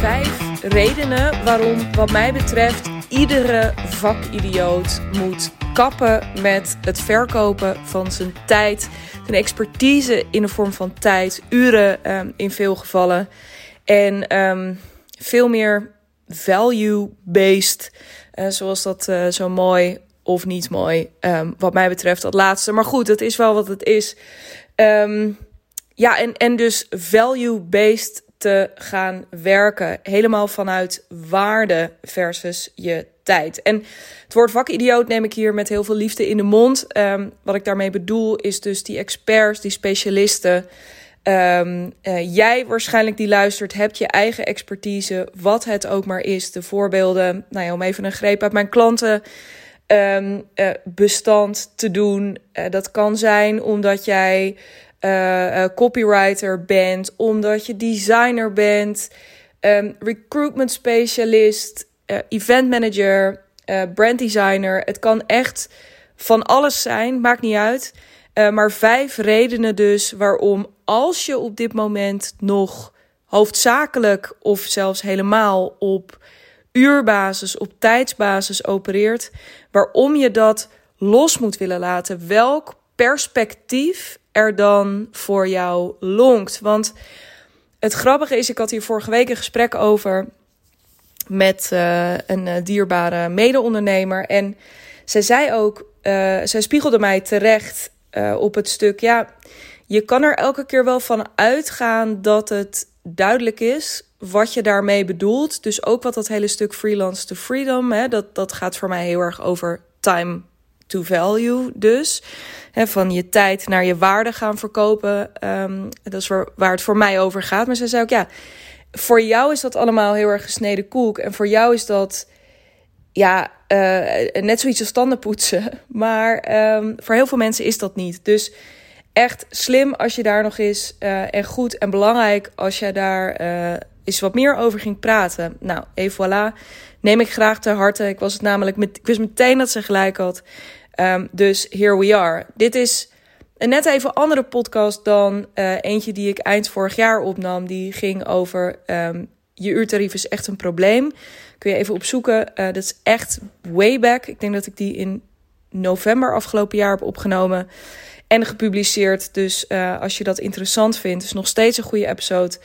vijf redenen waarom, wat mij betreft, iedere vakidioot moet kappen met het verkopen van zijn tijd. Zijn expertise in de vorm van tijd, uren um, in veel gevallen. En um, veel meer value-based, uh, zoals dat uh, zo mooi of niet mooi, um, wat mij betreft, dat laatste. Maar goed, het is wel wat het is. Ja, en, en dus value-based te gaan werken. Helemaal vanuit waarde versus je tijd. En het woord vakidioot neem ik hier met heel veel liefde in de mond. Um, wat ik daarmee bedoel is dus die experts, die specialisten. Um, uh, jij waarschijnlijk die luistert, hebt je eigen expertise, wat het ook maar is. De voorbeelden, nou ja, om even een greep uit mijn klanten um, uh, bestand te doen. Uh, dat kan zijn omdat jij uh, copywriter bent, omdat je designer bent, um, recruitment specialist, uh, event manager, brand designer. Het kan echt van alles zijn, maakt niet uit. maar vijf redenen dus waarom als je op dit moment nog hoofdzakelijk of zelfs helemaal op uurbasis, op tijdsbasis opereert, waarom je dat los moet willen laten. Welk perspectief er dan voor jou longt. Want het grappige is, ik had hier vorige week een gesprek over met uh, een uh, dierbare mede-ondernemer. En zij zei ook, uh, zij spiegelde mij terecht op het stuk. Ja, je kan er elke keer wel van uitgaan dat het duidelijk is wat je daarmee bedoelt. Dus ook wat dat hele stuk freelance to freedom, hè, dat, dat gaat voor mij heel erg over time to value dus. Van je tijd naar je waarde gaan verkopen. Um, dat is waar, het voor mij over gaat. Maar ze zei ook, ja, voor jou is dat allemaal heel erg gesneden koek. En voor jou is dat, ja, uh, net zoiets als tanden poetsen. Maar um, voor heel veel mensen is dat niet. Dus echt slim als je daar nog eens uh, en goed en belangrijk als je daar uh, eens wat meer over ging praten. Nou, even voilà. Neem ik graag ter harte. Ik was het namelijk met, ik wist meteen dat ze gelijk had. Um, dus here we are. Dit is een net even andere podcast dan uh, eentje die ik eind vorig jaar opnam. Die ging over um, je uurtarief is echt een probleem. Kun je even opzoeken. Uh, dat is echt way back. Ik denk dat ik die in november afgelopen jaar heb opgenomen en gepubliceerd. Dus uh, als je dat interessant vindt, is nog steeds een goede episode.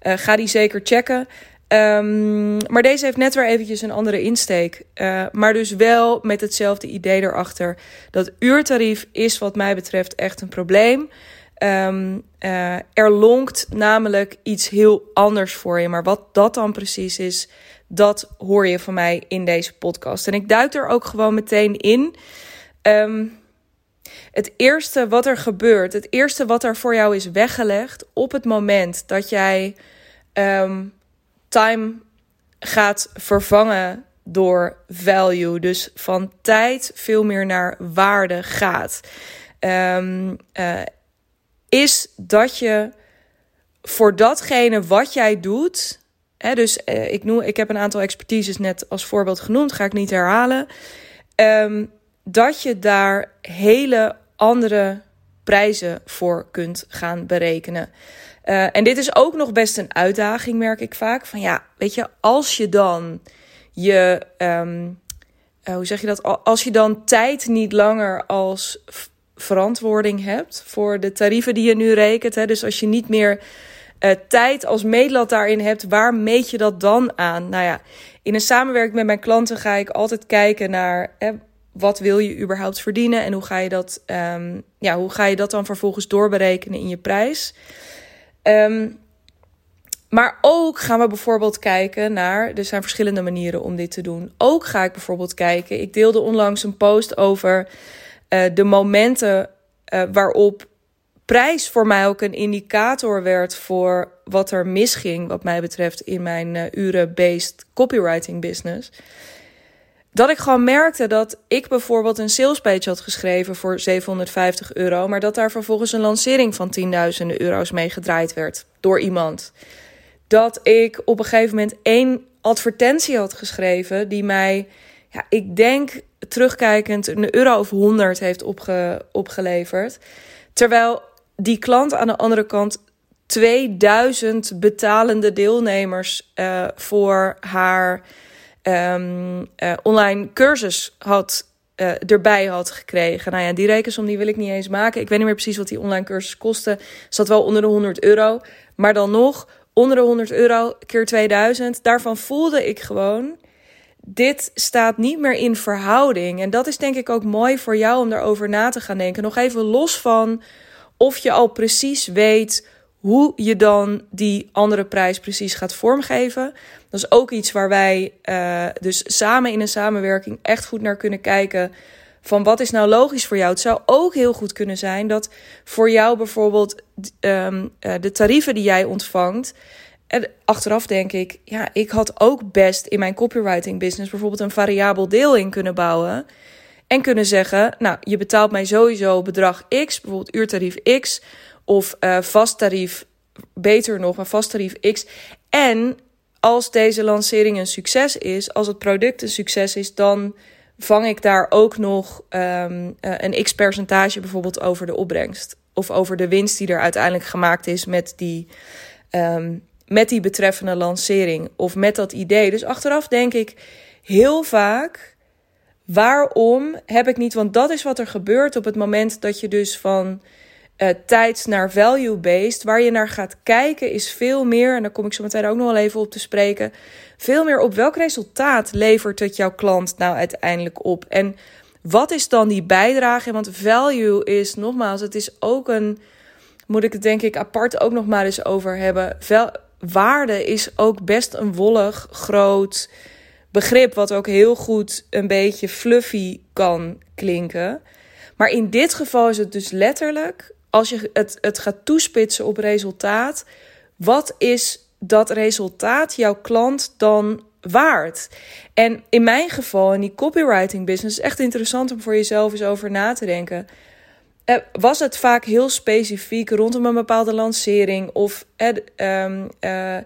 Ga die zeker checken. Um, maar deze heeft net weer eventjes een andere insteek. Uh, maar dus wel met hetzelfde idee erachter. Dat uurtarief is wat mij betreft echt een probleem. Um, uh, er lonkt namelijk iets heel anders voor je. Maar wat dat dan precies is, dat hoor je van mij in deze podcast. En ik duik er ook gewoon meteen in. Um, het eerste wat er gebeurt, het eerste wat er voor jou is weggelegd op het moment dat jij time gaat vervangen door value. Dus van tijd veel meer naar waarde gaat. Um, uh, is dat je voor datgene wat jij doet. Hè, dus uh, ik, noem, ik heb een aantal expertises net als voorbeeld genoemd, ga ik niet herhalen. Um, dat je daar hele andere prijzen voor kunt gaan berekenen. Uh, en dit is ook nog best een uitdaging, merk ik vaak. Van ja, weet je, als je dan je, um, uh, hoe zeg je dat? Als je dan tijd niet langer als verantwoording hebt voor de tarieven die je nu rekent. Hè, dus als je niet meer uh, tijd als meetlat daarin hebt, waar meet je dat dan aan? Nou ja, in een samenwerking met mijn klanten ga ik altijd kijken naar wat wil je überhaupt verdienen en hoe ga je dat, um, ja, hoe ga je dat dan vervolgens doorberekenen in je prijs. Um, maar ook gaan we bijvoorbeeld kijken naar. Er zijn verschillende manieren om dit te doen. Ook ga ik bijvoorbeeld kijken. Ik deelde onlangs een post over uh, de momenten uh, waarop prijs voor mij ook een indicator werd voor wat er misging, wat mij betreft, in mijn uh, uren-based copywriting business dat ik gewoon merkte dat ik bijvoorbeeld een salespage had geschreven voor 750 euro, maar dat daar vervolgens een lancering van tienduizenden euro's mee gedraaid werd door iemand. Dat ik op een gegeven moment één advertentie had geschreven die mij, ja, ik denk terugkijkend, een euro of 100 heeft opge opgeleverd. Terwijl die klant aan de andere kant 2000 betalende deelnemers uh, voor haar um, uh, online cursus had uh, erbij had gekregen. Nou ja, die rekensom die wil ik niet eens maken. Ik weet niet meer precies wat die online cursus kostte. Zat wel onder de 100 euro. Maar dan nog, onder de 100 euro keer 2000. Daarvan voelde ik gewoon, dit staat niet meer in verhouding. En dat is denk ik ook mooi voor jou om daarover na te gaan denken. Nog even los van of je al precies weet hoe je dan die andere prijs precies gaat vormgeven. Dat is ook iets waar wij uh, dus samen in een samenwerking echt goed naar kunnen kijken. Van wat is nou logisch voor jou? Het zou ook heel goed kunnen zijn dat voor jou bijvoorbeeld um, uh, de tarieven die jij ontvangt. En achteraf denk ik, ja, ik had ook best in mijn copywriting business bijvoorbeeld een variabel deel in kunnen bouwen. En kunnen zeggen, nou, je betaalt mij sowieso bedrag X, bijvoorbeeld uurtarief X of uh, vast tarief, beter nog, een vast tarief X. En als deze lancering een succes is, als het product een succes is, dan vang ik daar ook nog um, een x percentage bijvoorbeeld over de opbrengst. Of over de winst die er uiteindelijk gemaakt is met die, um, met die betreffende lancering. Of met dat idee. Dus achteraf denk ik heel vaak. Waarom heb ik niet? Want dat is wat er gebeurt op het moment dat je dus van uh, tijd naar value-based. Waar je naar gaat kijken is veel meer, en daar kom ik zo meteen ook nog wel even op te spreken. Veel meer op welk resultaat levert het jouw klant nou uiteindelijk op? En wat is dan die bijdrage? Want value is, nogmaals, het is ook een, moet ik het denk ik apart ook nog maar eens over hebben. Waarde is ook best een wollig, groot begrip, wat ook heel goed een beetje fluffy kan klinken. Maar in dit geval is het dus letterlijk als je het, het gaat toespitsen op resultaat, wat is dat resultaat jouw klant dan waard? En in mijn geval, in die copywriting business, echt interessant om voor jezelf eens over na te denken. Eh, was het vaak heel specifiek rondom een bepaalde lancering of um, uh,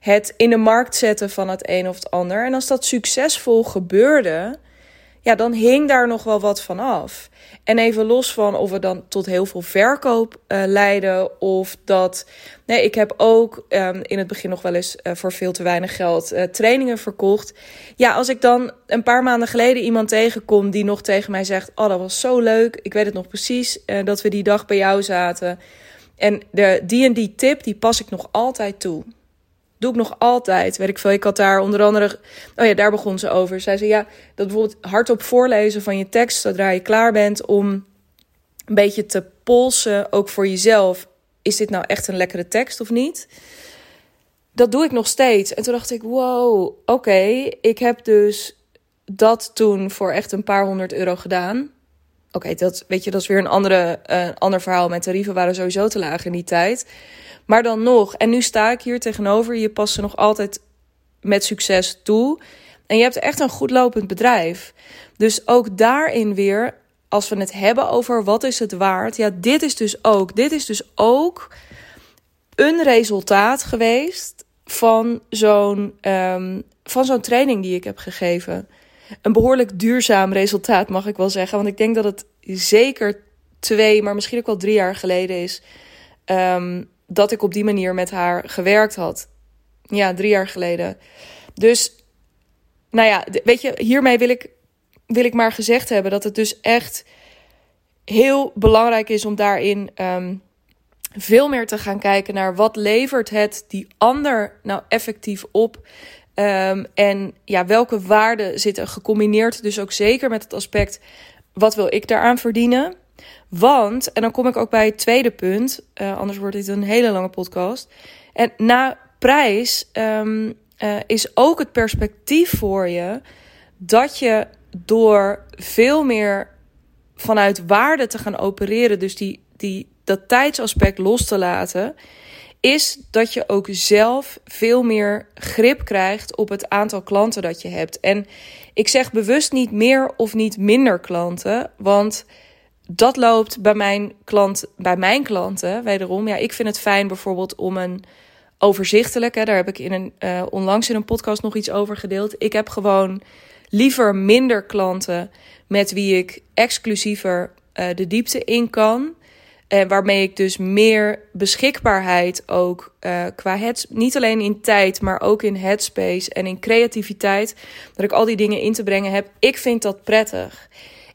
het in de markt zetten van het een of het ander? En als dat succesvol gebeurde, ja, dan hing daar nog wel wat van af. En even los van of we dan tot heel veel verkoop uh, leiden. Of dat. Nee, ik heb ook um, in het begin nog wel eens uh, voor veel te weinig geld uh, trainingen verkocht. Ja, als ik dan een paar maanden geleden iemand tegenkom die nog tegen mij zegt: Oh, dat was zo leuk. Ik weet het nog precies dat we die dag bij jou zaten. En de, die en die tip, die pas ik nog altijd toe. Doe ik nog altijd. Weet ik veel. Ik had daar onder andere. Oh ja, daar begon ze over. Zij zei ja, dat bijvoorbeeld hardop voorlezen van je tekst zodra je klaar bent om een beetje te polsen, ook voor jezelf. Is dit nou echt een lekkere tekst of niet? Dat doe ik nog steeds. En toen dacht ik, wow, oké, ik heb dus dat toen voor echt een paar honderd euro gedaan. Oké, dat weet je, dat is weer een andere, uh, ander verhaal. Mijn tarieven waren sowieso te laag in die tijd. Maar dan nog, en nu sta ik hier tegenover, je past ze nog altijd met succes toe. En je hebt echt een goed lopend bedrijf. Dus ook daarin weer, als we het hebben over wat is het waard. Ja, dit is dus ook, dit is dus ook een resultaat geweest van zo'n um, van zo'n training die ik heb gegeven. Een behoorlijk duurzaam resultaat, mag ik wel zeggen. Want ik denk dat het zeker twee, maar misschien ook wel drie jaar geleden is. Um, dat ik op die manier met haar gewerkt had. Ja, drie jaar geleden. Dus, nou ja, weet je, hiermee wil ik, wil ik maar gezegd hebben dat het dus echt heel belangrijk is om daarin um, veel meer te gaan kijken naar wat levert het die ander nou effectief op. Um, en ja, welke waarden zitten gecombineerd, dus ook zeker met het aspect wat wil ik daaraan verdienen. Want, en dan kom ik ook bij het tweede punt, uh, anders wordt dit een hele lange podcast. En na prijs um, uh, is ook het perspectief voor je dat je door veel meer vanuit waarde te gaan opereren, dus die, die, dat tijdsaspect los te laten, is dat je ook zelf veel meer grip krijgt op het aantal klanten dat je hebt. En ik zeg bewust niet meer of niet minder klanten, want dat loopt bij mijn, klant, bij mijn klanten wederom. Ja, ik vind het fijn bijvoorbeeld om een overzichtelijk. Hè, daar heb ik in een, uh, onlangs in een podcast nog iets over gedeeld. Ik heb gewoon liever minder klanten met wie ik exclusiever uh, de diepte in kan. En waarmee ik dus meer beschikbaarheid ook uh, qua het, niet alleen in tijd, maar ook in headspace en in creativiteit, dat ik al die dingen in te brengen heb. Ik vind dat prettig.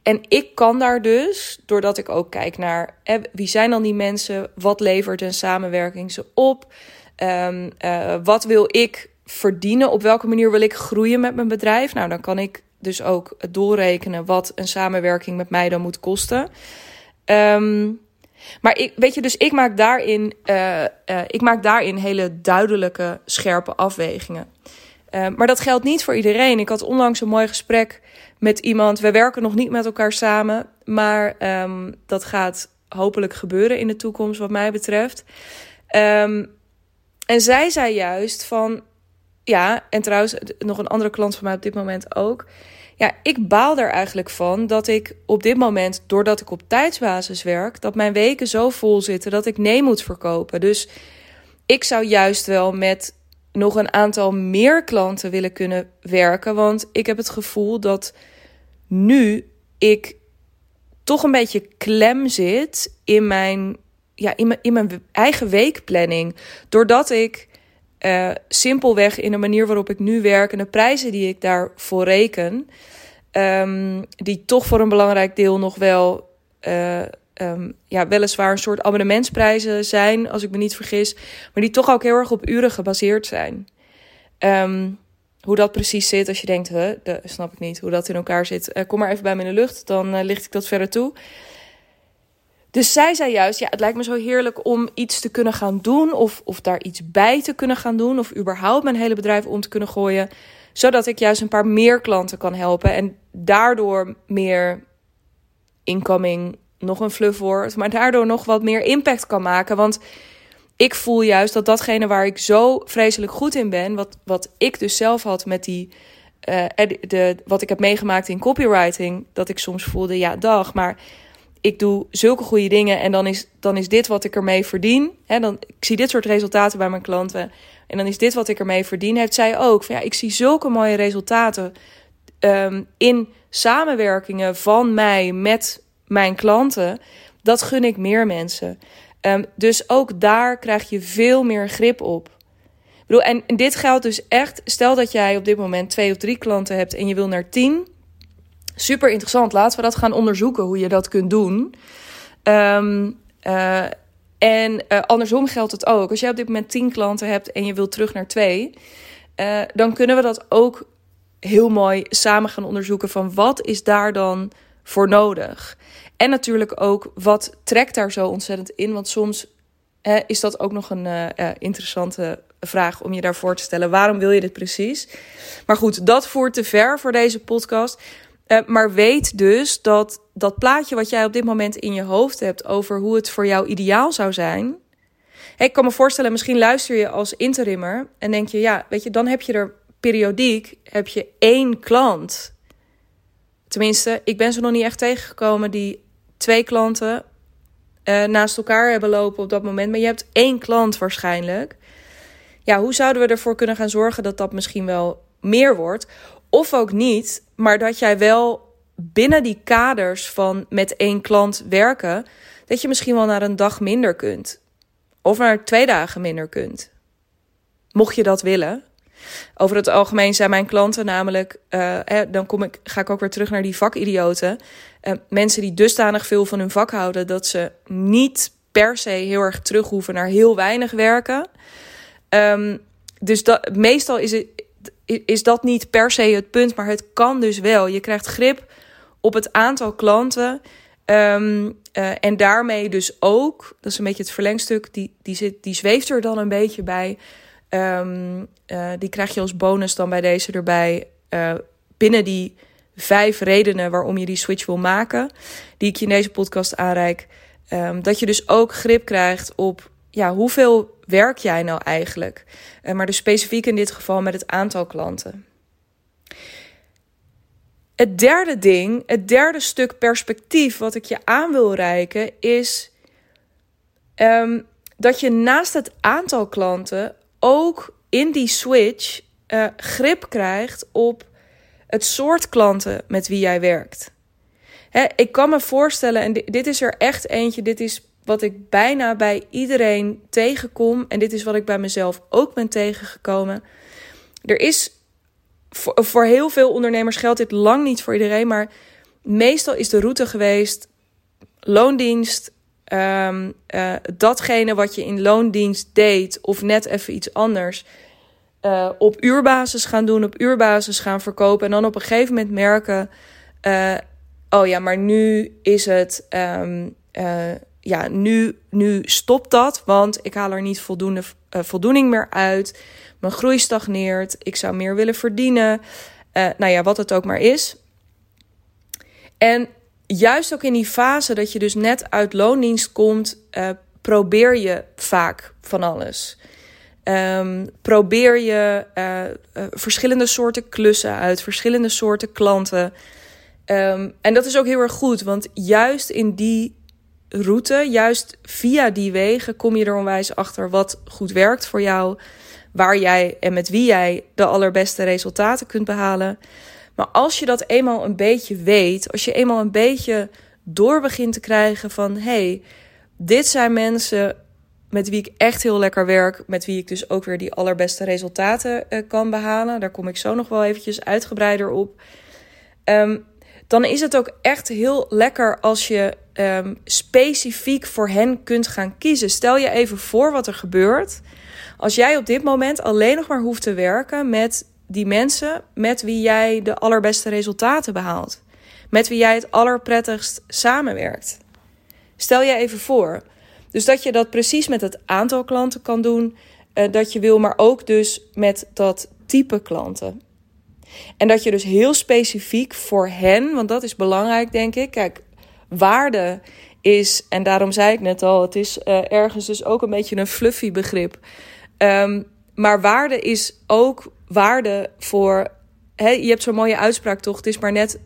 En ik kan daar dus, doordat ik ook kijk naar wie zijn dan die mensen, wat levert een samenwerking ze op, uh, wat wil ik verdienen, op welke manier wil ik groeien met mijn bedrijf. Nou, dan kan ik dus ook doorrekenen wat een samenwerking met mij dan moet kosten. Um, maar ik, weet je, dus ik maak daarin, uh, uh, ik maak daarin hele duidelijke, scherpe afwegingen. Uh, maar dat geldt niet voor iedereen. Ik had onlangs een mooi gesprek met iemand. We werken nog niet met elkaar samen, maar um, dat gaat hopelijk gebeuren in de toekomst, wat mij betreft. Um, en zij zei juist van, ja, en trouwens nog een andere klant van mij op dit moment ook. Ja, ik baal er eigenlijk van dat ik op dit moment, doordat ik op tijdsbasis werk, dat mijn weken zo vol zitten dat ik nee moet verkopen. Dus ik zou juist wel met nog een aantal meer klanten willen kunnen werken. Want ik heb het gevoel dat nu ik toch een beetje klem zit in mijn, ja, in mijn, in mijn eigen weekplanning. Doordat ik uh, simpelweg in de manier waarop ik nu werk en de prijzen die ik daarvoor reken, um, die toch voor een belangrijk deel nog wel, uh, um, ja, weliswaar een soort abonnementsprijzen zijn, als ik me niet vergis, maar die toch ook heel erg op uren gebaseerd zijn. Um, hoe dat precies zit, als je denkt, dat snap ik niet hoe dat in elkaar zit. Uh, kom maar even bij me in de lucht, dan licht ik dat verder toe. Dus zij zei juist, ja, het lijkt me zo heerlijk om iets te kunnen gaan doen. Of, of daar iets bij te kunnen gaan doen. Of überhaupt mijn hele bedrijf om te kunnen gooien. Zodat ik juist een paar meer klanten kan helpen. En daardoor meer incoming, nog een fluff wordt. Maar daardoor nog wat meer impact kan maken. Want ik voel juist dat datgene waar ik zo vreselijk goed in ben. Wat, wat ik dus zelf had met die. Uh, de, wat ik heb meegemaakt in copywriting. Dat ik soms voelde, ja, dag. Maar ik doe zulke goede dingen en dan is, dan is dit wat ik ermee verdien. He, dan, ik zie dit soort resultaten bij mijn klanten en dan is dit wat ik ermee verdien. Heeft zij ook. Van, ja, ik zie zulke mooie resultaten um, in samenwerkingen van mij met mijn klanten. Dat gun ik meer mensen. Um, dus ook daar krijg je veel meer grip op. Ik bedoel, en, en dit geldt dus echt. Stel dat jij op dit moment twee of drie klanten hebt en je wil naar tien super interessant. Laten we dat gaan onderzoeken hoe je dat kunt doen. Um, uh, en uh, andersom geldt het ook. Als jij op dit moment 10 klanten hebt en je wilt terug naar twee, uh, dan kunnen we dat ook heel mooi samen gaan onderzoeken van wat is daar dan voor nodig. En natuurlijk ook wat trekt daar zo ontzettend in. Want soms is dat ook nog een interessante vraag om je daarvoor te stellen. Waarom wil je dit precies? Maar goed, dat voert te ver voor deze podcast. Uh, maar weet dus dat dat plaatje wat jij op dit moment in je hoofd hebt over hoe het voor jou ideaal zou zijn. Ik kan me voorstellen, misschien luister je als interimmer en denk je, ja, weet je, dan heb je er periodiek heb je één klant. Tenminste, ik ben ze nog niet echt tegengekomen die twee klanten uh, naast elkaar hebben lopen op dat moment. Maar je hebt één klant waarschijnlijk. Ja, hoe zouden we ervoor kunnen gaan zorgen dat dat misschien wel meer wordt? Of ook niet, maar dat jij wel binnen die kaders van met één klant werken, dat je misschien wel naar een dag minder kunt. Of naar twee dagen minder kunt. Mocht je dat willen. Over het algemeen zijn mijn klanten namelijk, uh, dan kom ik, ga ik ook weer terug naar die vakidioten. Uh, mensen die dusdanig veel van hun vak houden dat ze niet per se heel erg terug hoeven naar heel weinig werken. Um, dus dat, meestal is het, is dat niet per se het punt, maar het kan dus wel. Je krijgt grip op het aantal klanten. Um, uh, en daarmee dus ook, dat is een beetje het verlengstuk, die, die, zit, die zweeft er dan een beetje bij. Um, uh, die krijg je als bonus dan bij deze erbij. Uh, binnen die vijf redenen waarom je die switch wil maken, die ik je in deze podcast aanreik. Um, dat je dus ook grip krijgt op ja, hoeveel werk jij nou eigenlijk? Uh, maar dus specifiek in dit geval met het aantal klanten. Het derde ding, het derde stuk perspectief wat ik je aan wil reiken, is um, dat je naast het aantal klanten ook in die switch uh, grip krijgt op het soort klanten met wie jij werkt. Hè, ik kan me voorstellen, en dit is er echt eentje, dit is wat ik bijna bij iedereen tegenkom. En dit is wat ik bij mezelf ook ben tegengekomen. Er is voor, heel veel ondernemers geldt dit lang niet voor iedereen. Maar meestal is de route geweest loondienst. Um, uh, datgene wat je in loondienst deed, of net even iets anders. Uh, op uurbasis gaan doen, op uurbasis gaan verkopen. En dan op een gegeven moment merken: uh, oh ja, maar nu is het. Um, ja, nu, nu stopt dat, want ik haal er niet voldoende voldoening meer uit. Mijn groei stagneert. Ik zou meer willen verdienen. nou ja, wat het ook maar is. En juist ook in die fase dat je dus net uit loondienst komt, uh, probeer je vaak van alles. Um, probeer je verschillende soorten klussen uit, verschillende soorten klanten. Um, en dat is ook heel erg goed, want juist in die route, juist via die wegen, kom je er onwijs achter wat goed werkt voor jou, waar jij en met wie jij de allerbeste resultaten kunt behalen. Maar als je dat eenmaal een beetje weet, als je eenmaal een beetje door begint te krijgen van hey, dit zijn mensen met wie ik echt heel lekker werk, met wie ik dus ook weer die allerbeste resultaten uh, kan behalen. Daar kom ik zo nog wel eventjes uitgebreider op. Um, dan is het ook echt heel lekker als je um, specifiek voor hen kunt gaan kiezen. Stel je even voor wat er gebeurt als jij op dit moment alleen nog maar hoeft te werken met die mensen met wie jij de allerbeste resultaten behaalt. Met wie jij het allerprettigst samenwerkt. Stel je even voor. Dus dat je dat precies met het aantal klanten kan doen uh, dat je wil, maar ook dus met dat type klanten. En dat je dus heel specifiek voor hen, want dat is belangrijk denk ik. Kijk, waarde is, en daarom zei ik net al, het is uh, ergens dus ook een beetje een fluffy begrip. Um, maar waarde is ook waarde voor. Je hebt zo'n mooie uitspraak toch? Het is maar net.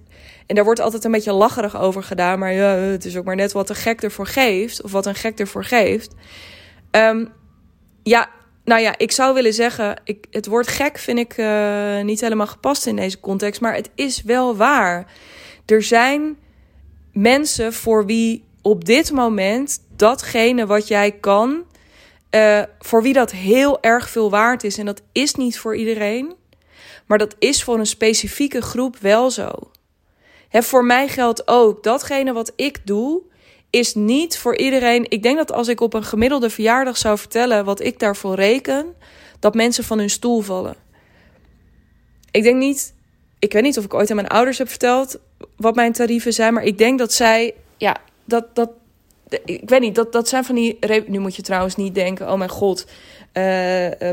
En daar wordt altijd een beetje lacherig over gedaan. Maar ja, het is ook maar net wat een gek ervoor geeft. Of wat een gek ervoor geeft. Um, ja, nou ja, ik zou willen zeggen. Ik, het woord gek vind ik uh, niet helemaal gepast in deze context. Maar het is wel waar. Er zijn mensen voor wie op dit moment datgene wat jij kan uh, voor wie dat heel erg veel waard is. En dat is niet voor iedereen. Maar dat is voor een specifieke groep wel zo. Hè, voor mij geldt ook datgene wat ik doe, is niet voor iedereen. Ik denk dat als ik op een gemiddelde verjaardag zou vertellen wat ik daarvoor reken, dat mensen van hun stoel vallen. Ik denk niet. Ik weet niet of ik ooit aan mijn ouders heb verteld wat mijn tarieven zijn, maar ik denk dat zij. Ja, dat, dat, ik weet niet, dat, dat zijn van die. Nu moet je trouwens niet denken: oh mijn god, uh,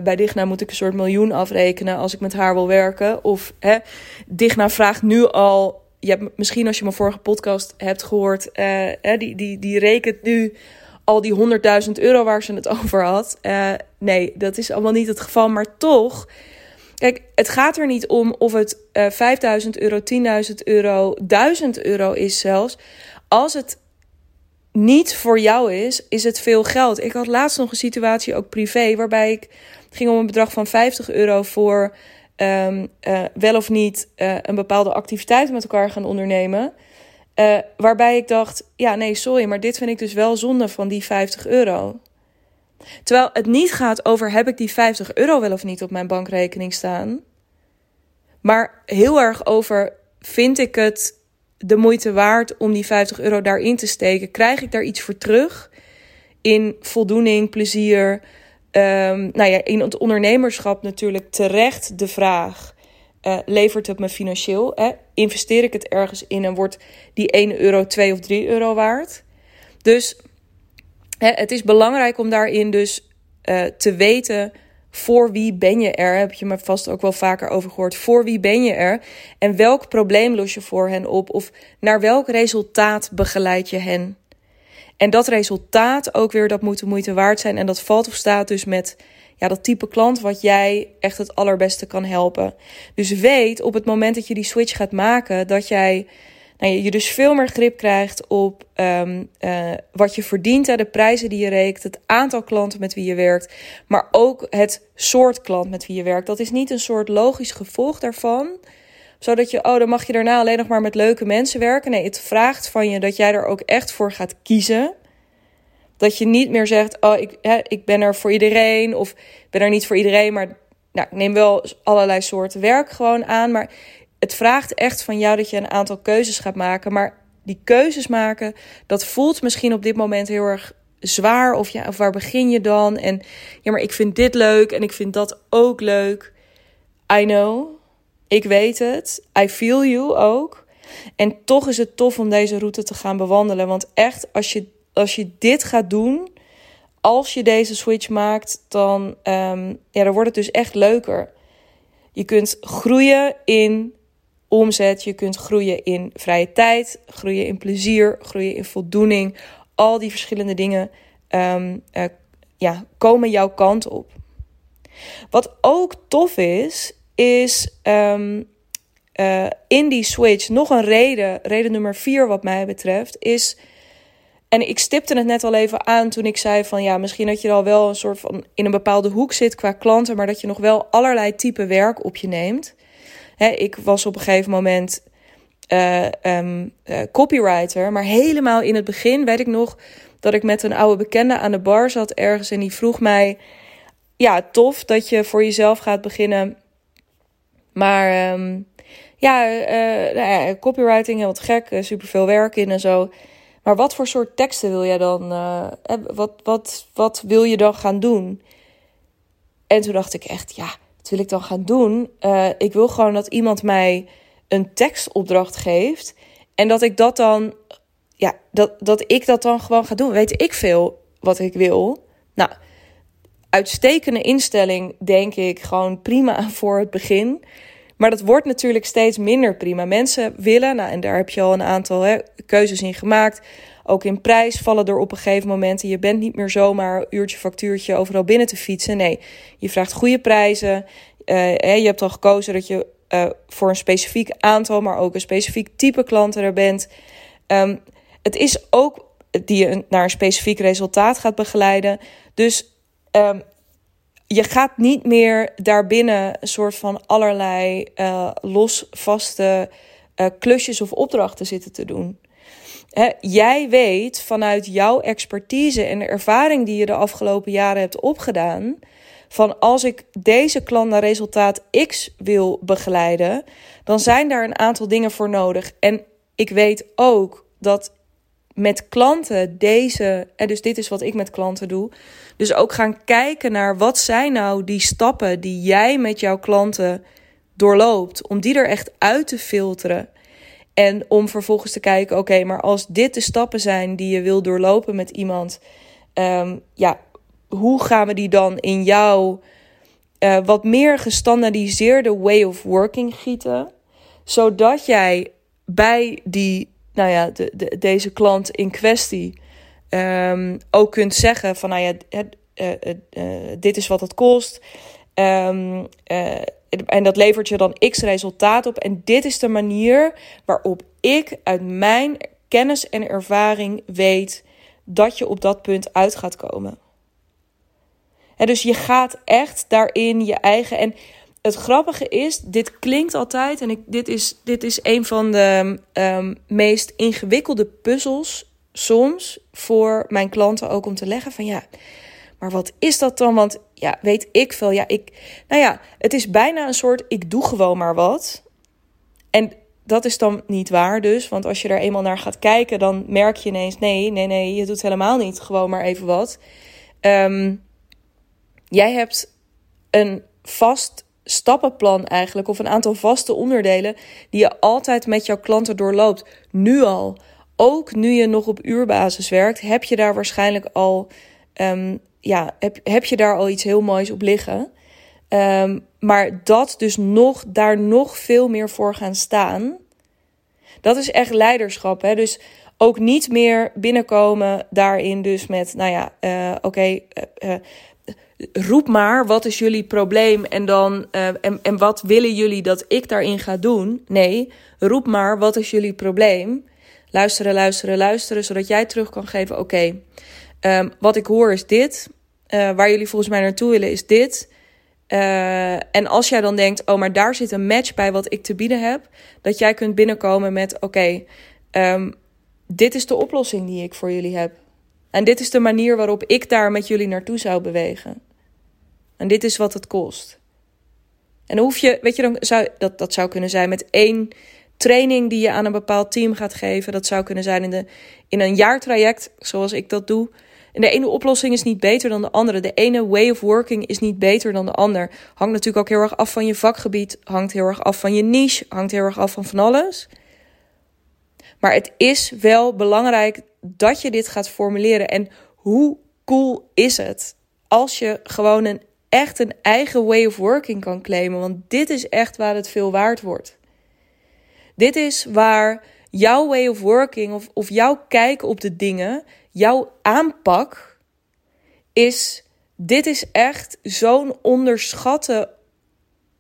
bij Digna moet ik een soort miljoen afrekenen als ik met haar wil werken. Of hè, Digna vraagt nu al. Je hebt, misschien als je mijn vorige podcast hebt gehoord, uh, die, die, die rekent nu al die 100.000 euro waar ze het over had. Uh, nee, dat is allemaal niet het geval, maar toch. Kijk, het gaat er niet om of het uh, 5000 euro, 10.000 euro, 1000 euro is zelfs. Als het niet voor jou is, is het veel geld. Ik had laatst nog een situatie, ook privé, waarbij ik ging om een bedrag van 50 euro voor um, uh, wel of niet uh, een bepaalde activiteit met elkaar gaan ondernemen. Uh, waarbij ik dacht, ja nee, sorry, maar dit vind ik dus wel zonde van die 50 euro. Terwijl het niet gaat over heb ik die 50 euro wel of niet op mijn bankrekening staan. Maar heel erg over vind ik het de moeite waard om die 50 euro daarin te steken? Krijg ik daar iets voor terug? In voldoening, plezier. Um, nou ja, in het ondernemerschap natuurlijk terecht de vraag: uh, levert het me financieel? Hè? Investeer ik het ergens in en wordt die 1 euro 2 of 3 euro waard? Dus hè, het is belangrijk om daarin dus uh, te weten voor wie ben je er? Heb je me vast ook wel vaker over gehoord. Voor wie ben je er? En welk probleem los je voor hen op? Of naar welk resultaat begeleid je hen? En dat resultaat ook weer, dat moet de moeite waard zijn. En dat valt of staat dus met ja, dat type klant wat jij echt het allerbeste kan helpen. Dus weet op het moment dat je die switch gaat maken, dat jij nou, je dus veel meer grip krijgt op um, uh, wat je verdient, hè, de prijzen die je rekent, het aantal klanten met wie je werkt, maar ook het soort klant met wie je werkt. Dat is niet een soort logisch gevolg daarvan zodat je, oh, dan mag je daarna alleen nog maar met leuke mensen werken. Nee, het vraagt van je dat jij er ook echt voor gaat kiezen. Dat je niet meer zegt: Oh, ik, hè, ik ben er voor iedereen. Of ik ben er niet voor iedereen, maar nou, ik neem wel allerlei soorten werk gewoon aan. Maar het vraagt echt van jou dat je een aantal keuzes gaat maken. Maar die keuzes maken, dat voelt misschien op dit moment heel erg zwaar. Of, ja, of waar begin je dan? En ja, maar ik vind dit leuk en ik vind dat ook leuk. I know. Ik weet het. I feel you ook. En toch is het tof om deze route te gaan bewandelen. Want echt, als je, als je dit gaat doen, als je deze switch maakt, dan, um, ja, dan wordt het dus echt leuker. Je kunt groeien in omzet, je kunt groeien in vrije tijd, groeien in plezier, groeien in voldoening. Al die verschillende dingen um, uh, ja, komen jouw kant op. Wat ook tof is, is um, uh, in die switch nog een reden, reden nummer vier wat mij betreft, is. En ik stipte het net al even aan toen ik zei van ja, misschien dat je al wel een soort van in een bepaalde hoek zit qua klanten, maar dat je nog wel allerlei type werk op je neemt. Hè, ik was op een gegeven moment uh, um, uh, copywriter, maar helemaal in het begin weet ik nog dat ik met een oude bekende aan de bar zat ergens en die vroeg mij: Ja, tof dat je voor jezelf gaat beginnen. Maar ja, uh, nou ja, copywriting, heel wat gek, superveel werk in en zo. Maar wat voor soort teksten wil jij dan? Uh, wat, wat, wat wil je dan gaan doen? En toen dacht ik echt, ja, wat wil ik dan gaan doen? Ik wil gewoon dat iemand mij een tekstopdracht geeft. En dat ik dat dan, ja, dat, dat ik dat dan gewoon ga doen. Weet ik veel wat ik wil? Nou, uitstekende instelling, denk ik, gewoon prima voor het begin. Maar dat wordt natuurlijk steeds minder prima. Mensen willen, nou, en daar heb je al een aantal hè, keuzes in gemaakt. Ook in prijs vallen er op een gegeven moment. Je bent niet meer zomaar uurtje factuurtje overal binnen te fietsen. Nee, je vraagt goede prijzen. Uh, je hebt al gekozen dat je uh, voor een specifiek aantal, maar ook een specifiek type klanten er bent. Um, het is ook die je naar een specifiek resultaat gaat begeleiden. Dus um, je gaat niet meer daarbinnen een soort van allerlei uh, los vaste uh, klusjes of opdrachten zitten te doen. Jij weet vanuit jouw expertise en de ervaring die je de afgelopen jaren hebt opgedaan, van als ik deze klant naar resultaat X wil begeleiden, dan zijn daar een aantal dingen voor nodig. En ik weet ook dat met klanten deze, en dus dit is wat ik met klanten doe, dus ook gaan kijken naar wat zijn nou die stappen die jij met jouw klanten doorloopt, om die er echt uit te filteren. En om vervolgens te kijken, oké, maar als dit de stappen zijn die je wil doorlopen met iemand, um, ja, hoe gaan we die dan in jouw uh, wat meer gestandaardiseerde way of working gieten, zodat jij bij die nou ja, de, de, deze klant in kwestie um, ook kunt zeggen van nou ja, het, uh, uh, dit is wat het kost. Um, en dat levert je dan x resultaat op. En dit is de manier waarop ik uit mijn kennis en ervaring weet dat je op dat punt uit gaat komen. En dus je gaat echt daarin je eigen. En het grappige is, dit klinkt altijd, en ik, dit, is, dit is een van de um, meest ingewikkelde puzzels soms voor mijn klanten ook om te leggen van ja, maar wat is dat dan? Want ja, weet ik veel. Ja, ik, nou ja, het is bijna een soort ik doe gewoon maar wat. En dat is dan niet waar dus, want als je er eenmaal naar gaat kijken, dan merk je ineens nee, nee, nee, je doet helemaal niet gewoon maar even wat. Um, jij hebt een vast stappenplan eigenlijk, of een aantal vaste onderdelen die je altijd met jouw klanten doorloopt. Nu al. Ook nu je nog op uurbasis werkt, heb je daar waarschijnlijk al, um, ja, heb, je daar al iets heel moois op liggen. Um, maar dat dus nog, daar nog veel meer voor gaan staan. Dat is echt leiderschap. Hè? Dus ook niet meer binnenkomen daarin dus met, nou ja, uh, oké, uh, uh, roep maar, wat is jullie probleem en dan uh, en, en wat willen jullie dat ik daarin ga doen? Nee, roep maar, wat is jullie probleem? Luisteren, luisteren, luisteren, zodat jij terug kan geven: oké, um, wat ik hoor is dit. Uh, waar jullie volgens mij naartoe willen is dit. Uh, en als jij dan denkt: oh, maar daar zit een match bij wat ik te bieden heb, dat jij kunt binnenkomen met: oké, um, dit is de oplossing die ik voor jullie heb. En dit is de manier waarop ik daar met jullie naartoe zou bewegen. En dit is wat het kost. En hoef je, weet je, dan zou, dat, dat zou kunnen zijn met één training die je aan een bepaald team gaat geven. Dat zou kunnen zijn in, de, in een jaartraject, zoals ik dat doe. En de ene oplossing is niet beter dan de andere. De ene way of working is niet beter dan de ander. Hangt natuurlijk ook heel erg af van je vakgebied. Hangt heel erg af van je niche. Hangt heel erg af van van alles. Maar het is wel belangrijk dat je dit gaat formuleren. En hoe cool is het als je gewoon een echt een eigen way of working kan claimen? Want dit is echt waar het veel waard wordt. Dit is waar jouw way of working of, of jouw kijk op de dingen, jouw aanpak is. Dit is echt zo'n onderschatte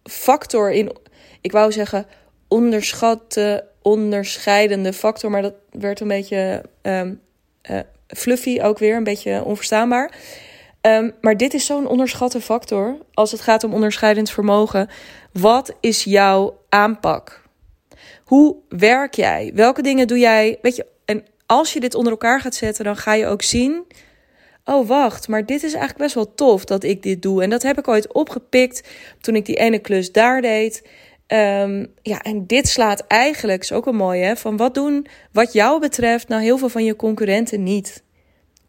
factor in. Ik wou zeggen onderschatte, onderscheidende factor, maar dat werd een beetje um, uh, fluffy ook weer, een beetje onverstaanbaar. Um, maar dit is zo'n onderschatte factor als het gaat om onderscheidend vermogen. Wat is jouw aanpak? Hoe werk jij? Welke dingen doe jij? Weet je, en als je dit onder elkaar gaat zetten, dan ga je ook zien. Oh, wacht, maar dit is eigenlijk best wel tof dat ik dit doe. En dat heb ik ooit opgepikt toen ik die ene klus daar deed. Um, ja, en dit slaat eigenlijk, is ook een mooie, van wat doen wat jou betreft nou heel veel van je concurrenten niet.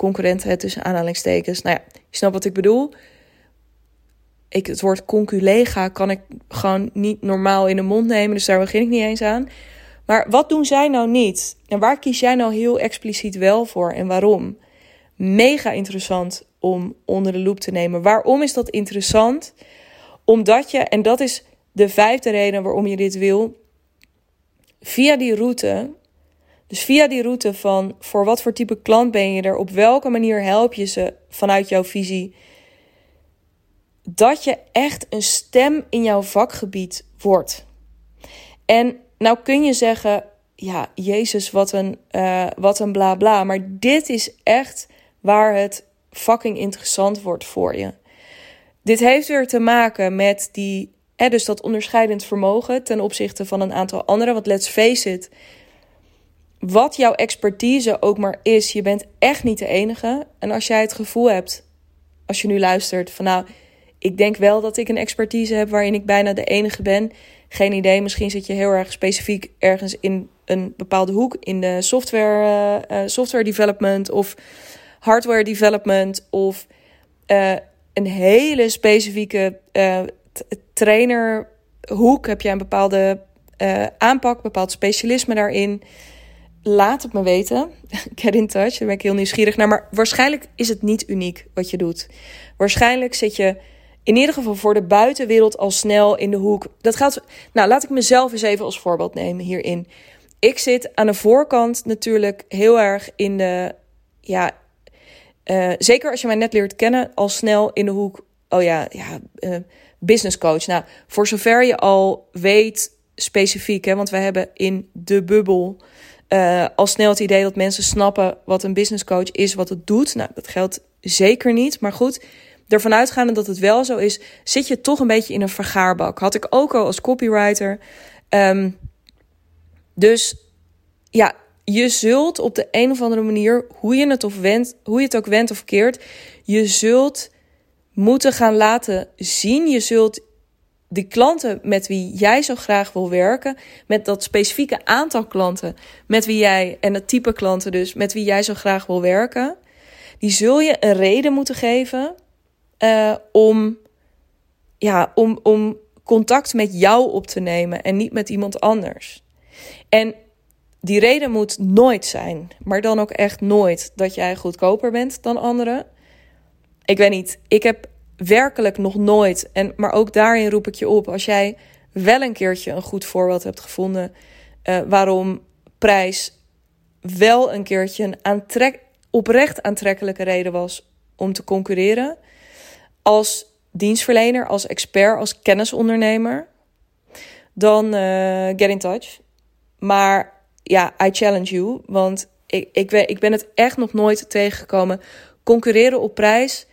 Concurrenten tussen aanhalingstekens. Nou ja, je snapt wat ik bedoel ik, het woord conculega kan ik gewoon niet normaal in de mond nemen. Dus daar begin ik niet eens aan. Maar wat doen zij nou niet? En waar kies jij nou heel expliciet wel voor en waarom? Mega interessant om onder de loep te nemen. Waarom is dat interessant? Omdat je, en dat is de vijfde reden waarom je dit wil, via die route, dus via die route van voor wat voor type klant ben je er, op welke manier help je ze vanuit jouw visie dat je echt een stem in jouw vakgebied wordt. En nou kun je zeggen, ja, Jezus, wat een, uh, wat een bla bla. Maar dit is echt waar het fucking interessant wordt voor je. Dit heeft weer te maken met die, dus dat onderscheidend vermogen ten opzichte van een aantal anderen. Want let's face it, wat jouw expertise ook maar is, je bent echt niet de enige. En als jij het gevoel hebt, als je nu luistert, van nou, ik denk wel dat ik een expertise heb waarin ik bijna de enige ben. Geen idee, misschien zit je heel erg specifiek ergens in een bepaalde hoek in de software, uh, software development of hardware development of uh, een hele specifieke uh, trainerhoek. Heb jij een bepaalde aanpak, bepaald specialisme daarin? Laat het me weten. Get in touch, daar ben ik heel nieuwsgierig naar. Maar waarschijnlijk is het niet uniek wat je doet. Waarschijnlijk zit je in ieder geval voor de buitenwereld al snel in de hoek. Dat gaat. Nou, laat ik mezelf eens even als voorbeeld nemen hierin. Ik zit aan de voorkant natuurlijk heel erg in de. Ja, uh, zeker als je mij net leert kennen, al snel in de hoek. Oh ja, ja, uh, business coach. Nou, voor zover je al weet specifiek, hè, want we hebben in de bubbel. Uh, al snel het idee dat mensen snappen wat een business coach is, wat het doet. Nou, dat geldt zeker niet. Maar goed, ervan uitgaande dat het wel zo is, zit je toch een beetje in een vergaarbak. Had ik ook al als copywriter. Um, dus ja, je zult op de een of andere manier, hoe je het, of wendt, hoe je het ook wendt of keert, je zult moeten gaan laten zien. Je zult de klanten met wie jij zo graag wil werken, met dat specifieke aantal klanten met wie jij en het type klanten dus met wie jij zo graag wil werken, die zul je een reden moeten geven uh, om, ja, om, om contact met jou op te nemen en niet met iemand anders. En die reden moet nooit zijn, maar dan ook echt nooit dat jij goedkoper bent dan anderen. Ik weet niet, ik heb werkelijk nog nooit, en, maar ook daarin roep ik je op, als jij wel een keertje een goed voorbeeld hebt gevonden uh, waarom prijs wel een keertje een aantrek, oprecht aantrekkelijke reden was om te concurreren, als dienstverlener, als expert, als kennisondernemer, dan uh, get in touch. Maar ja, I challenge you, want ik, ik, ik ben het echt nog nooit tegengekomen. Concurreren op prijs.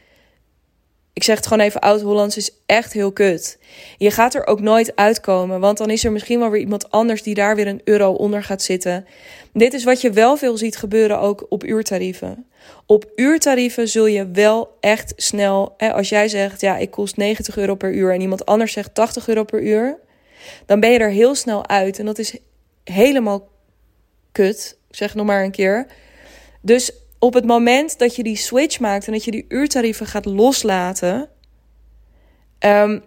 Ik zeg het gewoon even oud-Hollands, is echt heel kut. Je gaat er ook nooit uitkomen, want dan is er misschien wel weer iemand anders die daar weer een euro onder gaat zitten. Dit is wat je wel veel ziet gebeuren ook op uurtarieven. Op uurtarieven zul je wel echt snel, als jij zegt, ja, ik kost 90 euro per uur en iemand anders zegt 80 euro per uur, dan ben je er heel snel uit. En dat is helemaal kut, ik zeg nog maar een keer. Dus op het moment dat je die switch maakt en dat je die uurtarieven gaat loslaten, um,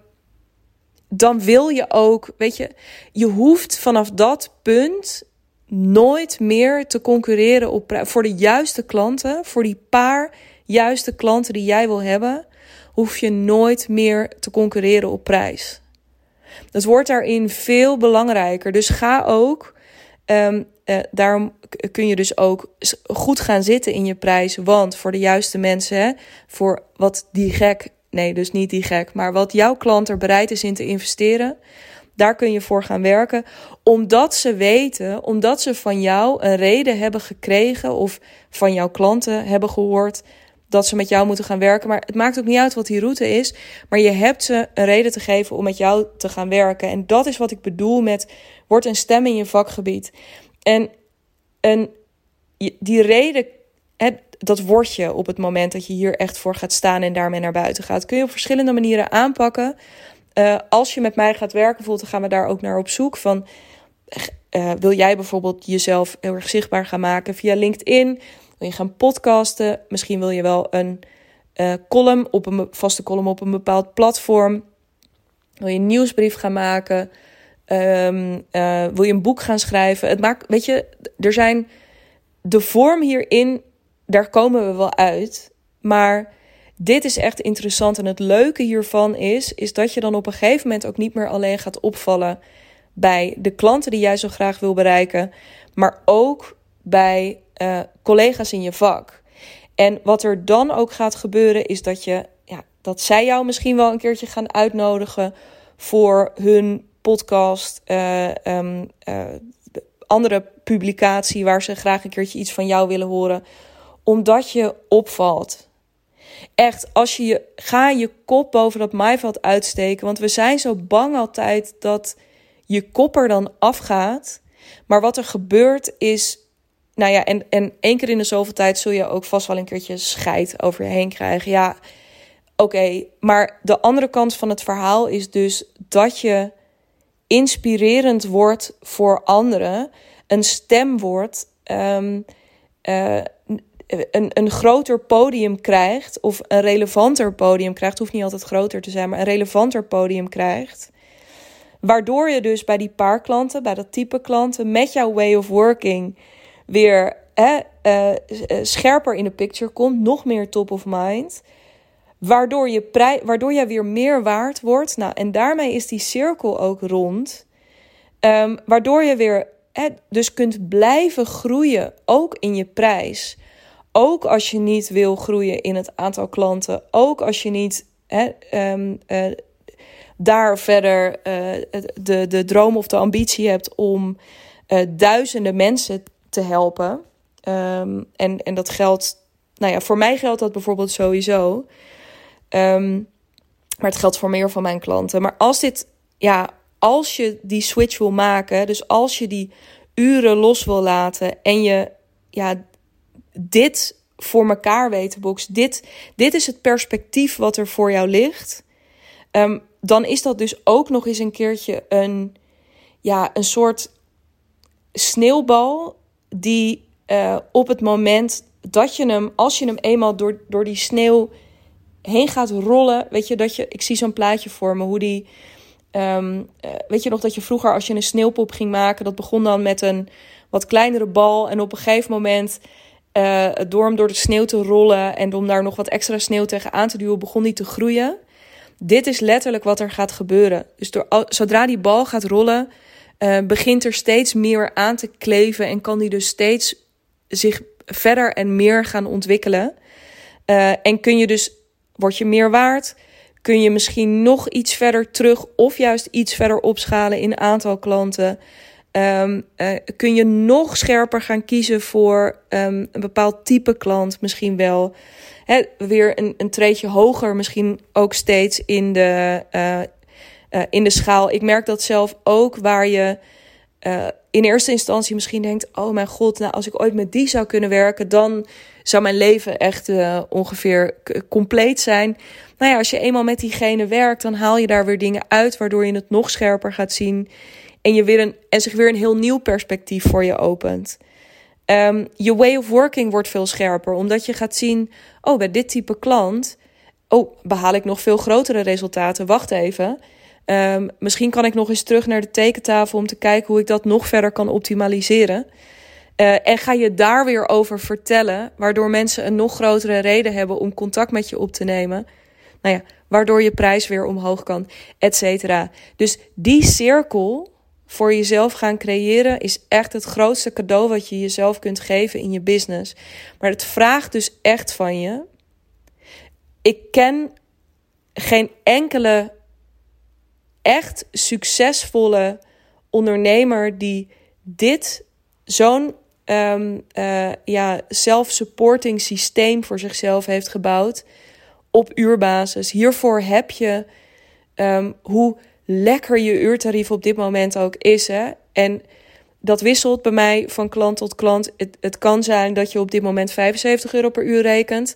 dan wil je ook, weet je, je hoeft vanaf dat punt nooit meer te concurreren op voor de juiste klanten, voor die paar juiste klanten die jij wil hebben, hoef je nooit meer te concurreren op prijs. Dat wordt daarin veel belangrijker. Dus ga ook um, daarom kun je dus ook goed gaan zitten in je prijs. Want voor de juiste mensen, voor wat die gek, nee, dus niet die gek, maar wat jouw klant er bereid is in te investeren, daar kun je voor gaan werken. Omdat ze weten, omdat ze van jou een reden hebben gekregen of van jouw klanten hebben gehoord dat ze met jou moeten gaan werken. Maar het maakt ook niet uit wat die route is. Maar je hebt ze een reden te geven om met jou te gaan werken. En dat is wat ik bedoel met word een stem in je vakgebied. En, en die reden, dat word je op het moment dat je hier echt voor gaat staan en daarmee naar buiten gaat. Kun je op verschillende manieren aanpakken. Uh, als je met mij gaat werken, dan gaan we daar ook naar op zoek. Van, uh, wil jij bijvoorbeeld jezelf heel erg zichtbaar gaan maken via LinkedIn? Wil je gaan podcasten? Misschien wil je wel een uh, column op een vaste column op een bepaald platform. Wil je een nieuwsbrief gaan maken? Um, uh, wil je een boek gaan schrijven? Het maakt, weet je, er zijn de vorm hierin, daar komen we wel uit. Maar dit is echt interessant. En het leuke hiervan is, is dat je dan op een gegeven moment ook niet meer alleen gaat opvallen bij de klanten die jij zo graag wil bereiken, maar ook bij uh, collega's in je vak. En wat er dan ook gaat gebeuren, is dat je, ja, dat zij jou misschien wel een keertje gaan uitnodigen voor hun podcast, uh, um, uh, andere publicatie waar ze graag een keertje iets van jou willen horen, omdat je opvalt. Echt, als je je, ga je kop boven dat maaiveld uitsteken, want we zijn zo bang altijd dat je kop er dan afgaat. Maar wat er gebeurt is, nou ja, en, en één keer in de zoveel tijd zul je ook vast wel een keertje scheid over je heen krijgen. Ja, oké, maar de andere kant van het verhaal is dus dat je inspirerend wordt voor anderen, een stem wordt, um, uh, een, een groter podium krijgt, of een relevanter podium krijgt, hoeft niet altijd groter te zijn, maar een relevanter podium krijgt. Waardoor je dus bij die paar klanten, bij dat type klanten, met jouw way of working weer hè, uh, scherper in de picture komt, nog meer top of mind. Waardoor je, prij waardoor je weer meer waard wordt. Nou, en daarmee is die cirkel ook rond. Um, waardoor je weer hè, dus kunt blijven groeien, ook in je prijs. Ook als je niet wil groeien in het aantal klanten. Ook als je niet hè, um, uh, daar verder de, de droom of de ambitie hebt om duizenden mensen te helpen. Um, en, en dat geldt, nou ja, voor mij geldt dat bijvoorbeeld sowieso. Um, maar het geldt voor meer van mijn klanten. Maar als dit, ja, als je die switch wil maken, dus als je die uren los wil laten en je, ja, dit voor elkaar weet te boxen, dit, dit is het perspectief wat er voor jou ligt, um, dan is dat dus ook nog eens een keertje een, ja, een soort sneeuwbal die uh, op het moment dat je hem, als je hem eenmaal door, door die sneeuw heen gaat rollen, weet je, dat je, ik zie zo'n plaatje voor me, hoe die, um, uh, weet je nog dat je vroeger als je een sneeuwpop ging maken, dat begon dan met een wat kleinere bal en op een gegeven moment uh, door hem door de sneeuw te rollen en om daar nog wat extra sneeuw tegen aan te duwen, begon die te groeien. Dit is letterlijk wat er gaat gebeuren. Dus door, zodra die bal gaat rollen, uh, begint er steeds meer aan te kleven en kan die dus steeds zich verder en meer gaan ontwikkelen. Uh, en kun je dus, word je meer waard, kun je misschien nog iets verder terug of juist iets verder opschalen in aantal klanten. Ehm, eh, kun je nog scherper gaan kiezen voor um, een bepaald type klant, misschien wel. Hè, weer een, een hoger, misschien ook steeds in de, uh, in de schaal. Ik merk dat zelf ook waar je in eerste instantie misschien denkt: Oh mijn god, nou, als ik ooit met die zou kunnen werken, dan zou mijn leven echt ongeveer compleet zijn. Nou ja, als je eenmaal met diegene werkt, dan haal je daar weer dingen uit, waardoor je het nog scherper gaat zien. En, je weer een, en zich weer een heel nieuw perspectief voor je opent. Um, je way of working wordt veel scherper, omdat je gaat zien: oh, bij dit type klant, oh, behaal ik nog veel grotere resultaten. Wacht even. Um, misschien kan ik nog eens terug naar de tekentafel om te kijken hoe ik dat nog verder kan optimaliseren. Uh, en ga je daar weer over vertellen, waardoor mensen een nog grotere reden hebben om contact met je op te nemen. Nou ja, waardoor je prijs weer omhoog kan, et cetera. Dus die cirkel voor jezelf gaan creëren is echt het grootste cadeau wat je jezelf kunt geven in je business. Maar het vraagt dus echt van je. Ik ken geen enkele echt succesvolle ondernemer die dit zo'n um, uh, ja, self-supporting systeem voor zichzelf heeft gebouwd op uurbasis. Hiervoor heb je um, hoe lekker je uurtarief op dit moment ook is. Hè? En dat wisselt bij mij van klant tot klant. Het, het kan zijn dat je op dit moment 75 euro per uur rekent.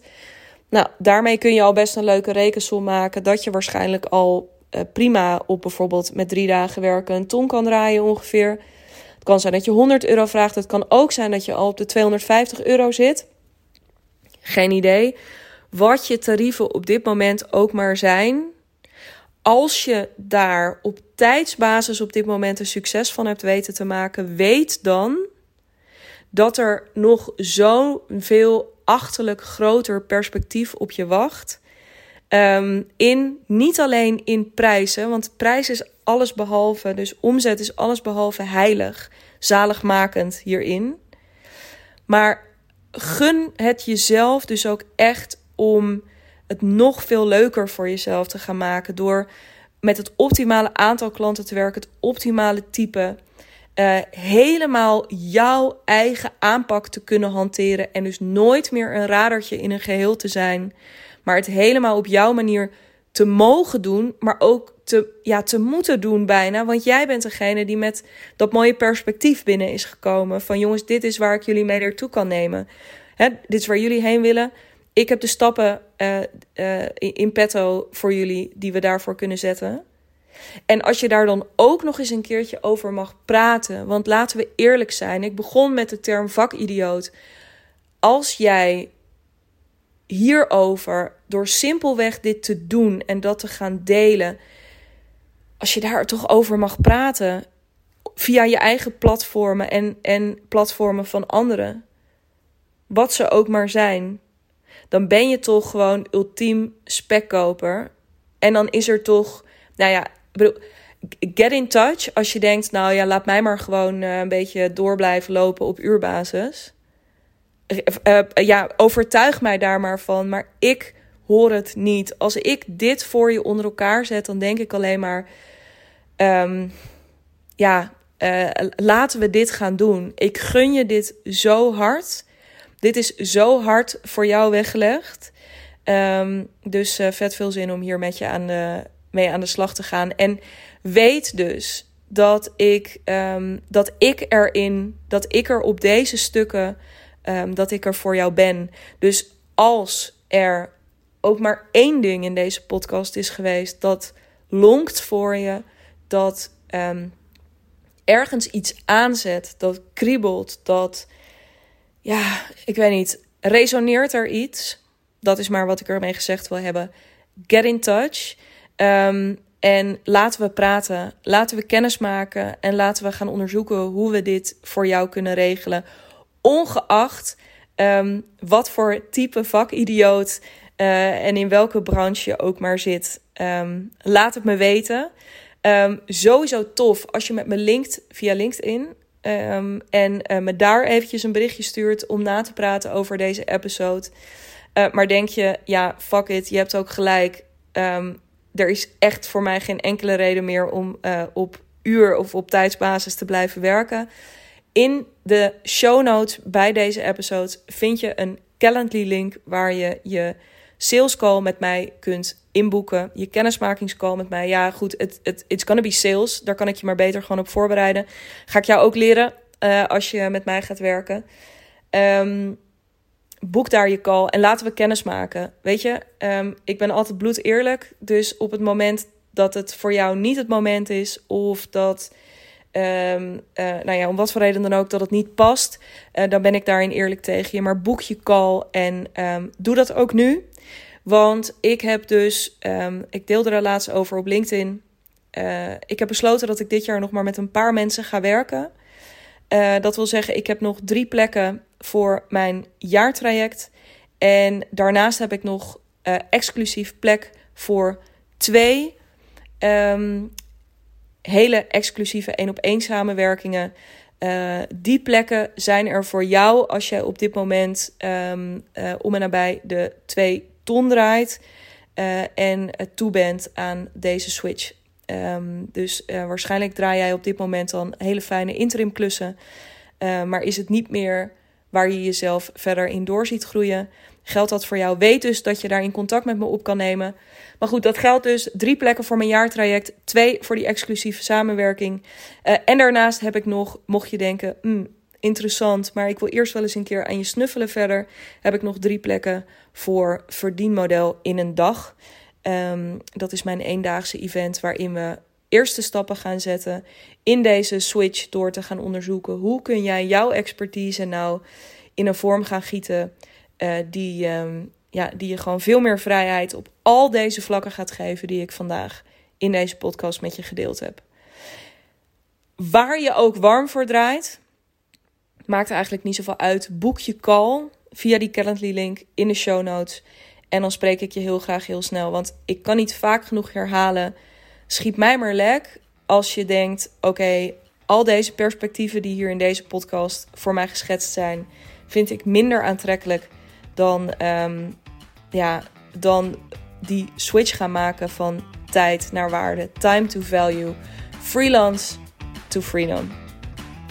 Nou, daarmee kun je al best een leuke rekensom maken. Dat je waarschijnlijk al prima op bijvoorbeeld met drie dagen werken een ton kan draaien ongeveer. Het kan zijn dat je 100 euro vraagt. Het kan ook zijn dat je al op de 250 euro zit. Geen idee. Wat je tarieven op dit moment ook maar zijn als je daar op tijdsbasis op dit moment een succes van hebt weten te maken, weet dan dat er nog zoveel achterlijk groter perspectief op je wacht. Um, in, niet alleen in prijzen, want prijs is alles behalve, dus omzet is alles behalve heilig, zaligmakend hierin. Maar gun het jezelf dus ook echt om het nog veel leuker voor jezelf te gaan maken. Door met het optimale aantal klanten te werken, het optimale type. Uh, helemaal jouw eigen aanpak te kunnen hanteren. En dus nooit meer een radertje in een geheel te zijn. Maar het helemaal op jouw manier te mogen doen. Maar ook te, ja, te moeten doen bijna. Want jij bent degene die met dat mooie perspectief binnen is gekomen. Van jongens, dit is waar ik jullie mee naartoe kan nemen. Hè, dit is waar jullie heen willen ik heb de stappen uh, in petto voor jullie die we daarvoor kunnen zetten. En als je daar dan ook nog eens een keertje over mag praten, want laten we eerlijk zijn, ik begon met de term vakidioot. Als jij hierover, door simpelweg dit te doen en dat te gaan delen, als je daar toch over mag praten, via je eigen platformen en, en platformen van anderen, wat ze ook maar zijn, dan ben je toch gewoon ultiem spekkoper. En dan is er toch, nou ja, bedoel, get in touch als je denkt, nou ja, laat mij maar gewoon uh, een beetje door blijven lopen op uurbasis. Uh, ja, overtuig mij daar maar van. Maar ik hoor het niet. Als ik dit voor je onder elkaar zet, dan denk ik alleen maar, um, ja, uh, laten we dit gaan doen. Ik gun je dit zo hard. Dit is zo hard voor jou weggelegd. Um, dus uh, vet veel zin om hier met je aan de, mee aan de slag te gaan. En weet dus dat ik, um, dat ik erin, dat ik er op deze stukken, dat ik er voor jou ben. Dus als er ook maar één ding in deze podcast is geweest dat lonkt voor je, dat ergens iets aanzet, dat kriebelt, dat ja, ik weet niet. Resoneert er iets? Dat is maar wat ik ermee gezegd wil hebben. Get in touch. Um, en laten we praten. Laten we kennis maken. En laten we gaan onderzoeken hoe we dit voor jou kunnen regelen. Ongeacht um, wat voor type vakidioot uh, en in welke branche je ook maar zit. Um, laat het me weten. Um, sowieso tof als je met me linkt via LinkedIn. Um, en uh, me daar eventjes een berichtje stuurt om na te praten over deze episode. Uh, maar denk je, ja, fuck it, je hebt ook gelijk. Er is echt voor mij geen enkele reden meer om op uur of op tijdsbasis te blijven werken. In de show notes bij deze episode vind je een Calendly link waar je je sales call met mij kunt inboeken. Je kennismakingscall met mij. Ja, goed, het, het, it's gonna be sales. Daar kan ik je maar beter gewoon op voorbereiden. Ga ik jou ook leren uh, als je met mij gaat werken. Um, boek daar je call en laten we kennis maken. Weet je, um, ik ben altijd bloed eerlijk. Dus op het moment dat het voor jou niet het moment is, of dat, um, uh, nou ja, om wat voor reden dan ook, dat het niet past, uh, dan ben ik daarin eerlijk tegen je. Maar boek je call en doe dat ook nu. Want ik heb dus, um, ik deelde er laatst over op LinkedIn. Uh, ik heb besloten dat ik dit jaar nog maar met een paar mensen ga werken. Uh, dat wil zeggen, ik heb nog drie plekken voor mijn jaartraject. En daarnaast heb ik nog uh, exclusief plek voor twee um, hele exclusieve één op één samenwerkingen. Die plekken zijn er voor jou als je op dit moment uh, om en nabij de twee ton draait uh, en toe bent aan deze switch. Um, dus waarschijnlijk draai jij op dit moment dan hele fijne interim klussen, maar is het niet meer waar je jezelf verder in door ziet groeien. Geldt dat voor jou? Weet dus dat je daar in contact met me op kan nemen. Maar goed, dat geldt dus drie plekken voor mijn jaartraject, twee voor die exclusieve samenwerking. En daarnaast heb ik nog, mocht je denken, mm, interessant, maar ik wil eerst wel eens een keer aan je snuffelen verder, heb ik nog drie plekken voor verdienmodel in een dag. Um, dat is mijn eendaagse event waarin we eerste stappen gaan zetten in deze switch door te gaan onderzoeken hoe kun jij jouw expertise nou in een vorm gaan gieten uh, die, um, ja, die je gewoon veel meer vrijheid op al deze vlakken gaat geven die ik vandaag in deze podcast met je gedeeld heb. Waar je ook warm voor draait, maakt eigenlijk niet zoveel uit. Boek je call via die Calendly link in de show notes. En dan spreek ik je heel graag heel snel. Want ik kan niet vaak genoeg herhalen. Schiet mij maar lek als je denkt: oké, al deze perspectieven die hier in deze podcast voor mij geschetst zijn, vind ik minder aantrekkelijk dan, um, ja, dan die switch gaan maken van tijd naar waarde, time to value, freelance to freedom.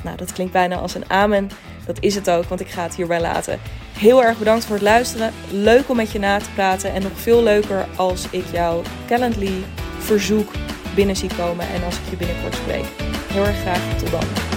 Nou, dat klinkt bijna als een amen. Dat is het ook, want ik ga het hierbij laten. Heel erg bedankt voor het luisteren. Leuk om met je na te praten. En nog veel leuker als ik jouw Calendly verzoek binnen zie komen en als ik je binnenkort spreek. Heel erg graag. Tot dan.